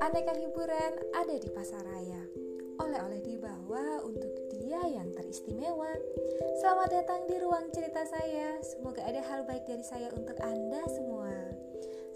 Aneka hiburan ada di pasar raya. Oleh-oleh dibawa untuk dia yang teristimewa. Selamat datang di ruang cerita saya. Semoga ada hal baik dari saya untuk Anda semua.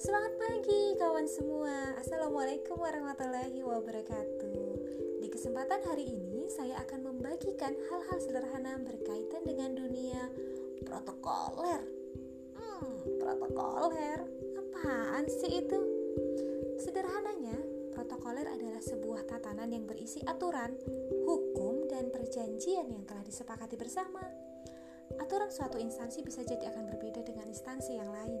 Semangat pagi kawan semua. Assalamualaikum warahmatullahi wabarakatuh. Di kesempatan hari ini saya akan membagikan hal-hal sederhana berkaitan dengan dunia protokoler. Hmm, protokoler. Apaan sih itu? Sederhananya, protokoler adalah sebuah tatanan yang berisi aturan, hukum, dan perjanjian yang telah disepakati bersama. Aturan suatu instansi bisa jadi akan berbeda dengan instansi yang lain,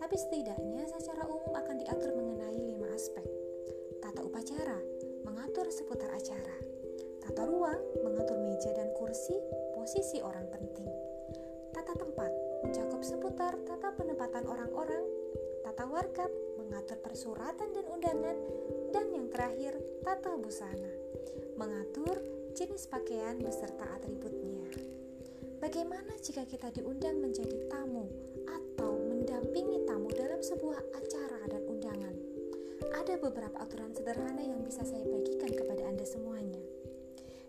tapi setidaknya secara umum akan diatur mengenai lima aspek. Tata upacara mengatur seputar acara. Tata ruang mengatur meja dan kursi, posisi orang penting. Tata tempat mencakup seputar tata penempatan orang-orang. Tata warkap mengatur persuratan dan undangan, dan yang terakhir, tata busana, mengatur jenis pakaian beserta atributnya. Bagaimana jika kita diundang menjadi tamu atau mendampingi tamu dalam sebuah acara dan undangan? Ada beberapa aturan sederhana yang bisa saya bagikan kepada Anda semuanya.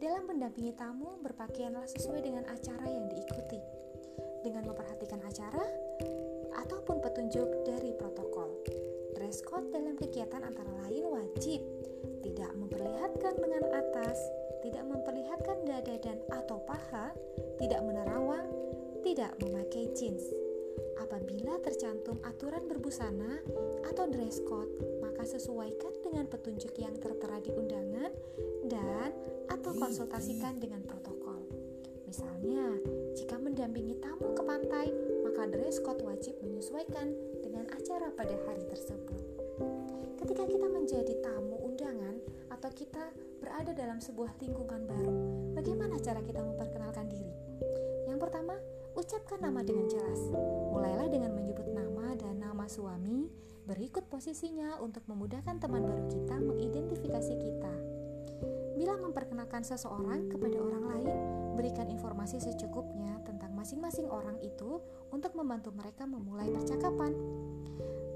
Dalam mendampingi tamu, berpakaianlah sesuai dengan acara yang diikuti. Kegiatan antara lain wajib tidak memperlihatkan lengan atas, tidak memperlihatkan dada dan atau paha, tidak menerawang, tidak memakai jeans. Apabila tercantum aturan berbusana atau dress code, maka sesuaikan dengan petunjuk yang tertera di undangan dan atau konsultasikan dengan protokol. Misalnya, jika mendampingi tamu ke pantai, maka dress code wajib menyesuaikan dengan acara pada hari tersebut. Ketika kita menjadi tamu undangan atau kita berada dalam sebuah lingkungan baru, bagaimana cara kita memperkenalkan diri? Yang pertama, ucapkan nama dengan jelas. Mulailah dengan menyebut nama dan nama suami, berikut posisinya untuk memudahkan teman baru kita mengidentifikasi kita. Bila memperkenalkan seseorang kepada orang lain, berikan informasi secukupnya tentang masing-masing orang itu untuk membantu mereka memulai percakapan.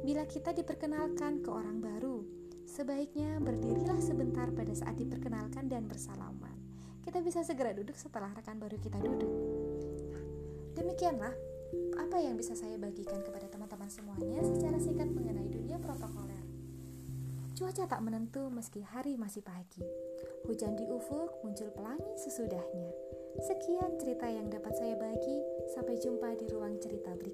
Bila kita diperkenalkan ke orang baru, sebaiknya berdirilah sebentar pada saat diperkenalkan dan bersalaman. Kita bisa segera duduk setelah rekan baru kita duduk. Demikianlah apa yang bisa saya bagikan kepada teman-teman semuanya secara singkat mengenai dunia protokoler. Cuaca tak menentu meski hari masih pagi. Hujan di ufuk muncul pelangi sesudahnya. Sekian cerita yang dapat saya bagi. Sampai jumpa di ruang cerita berikutnya.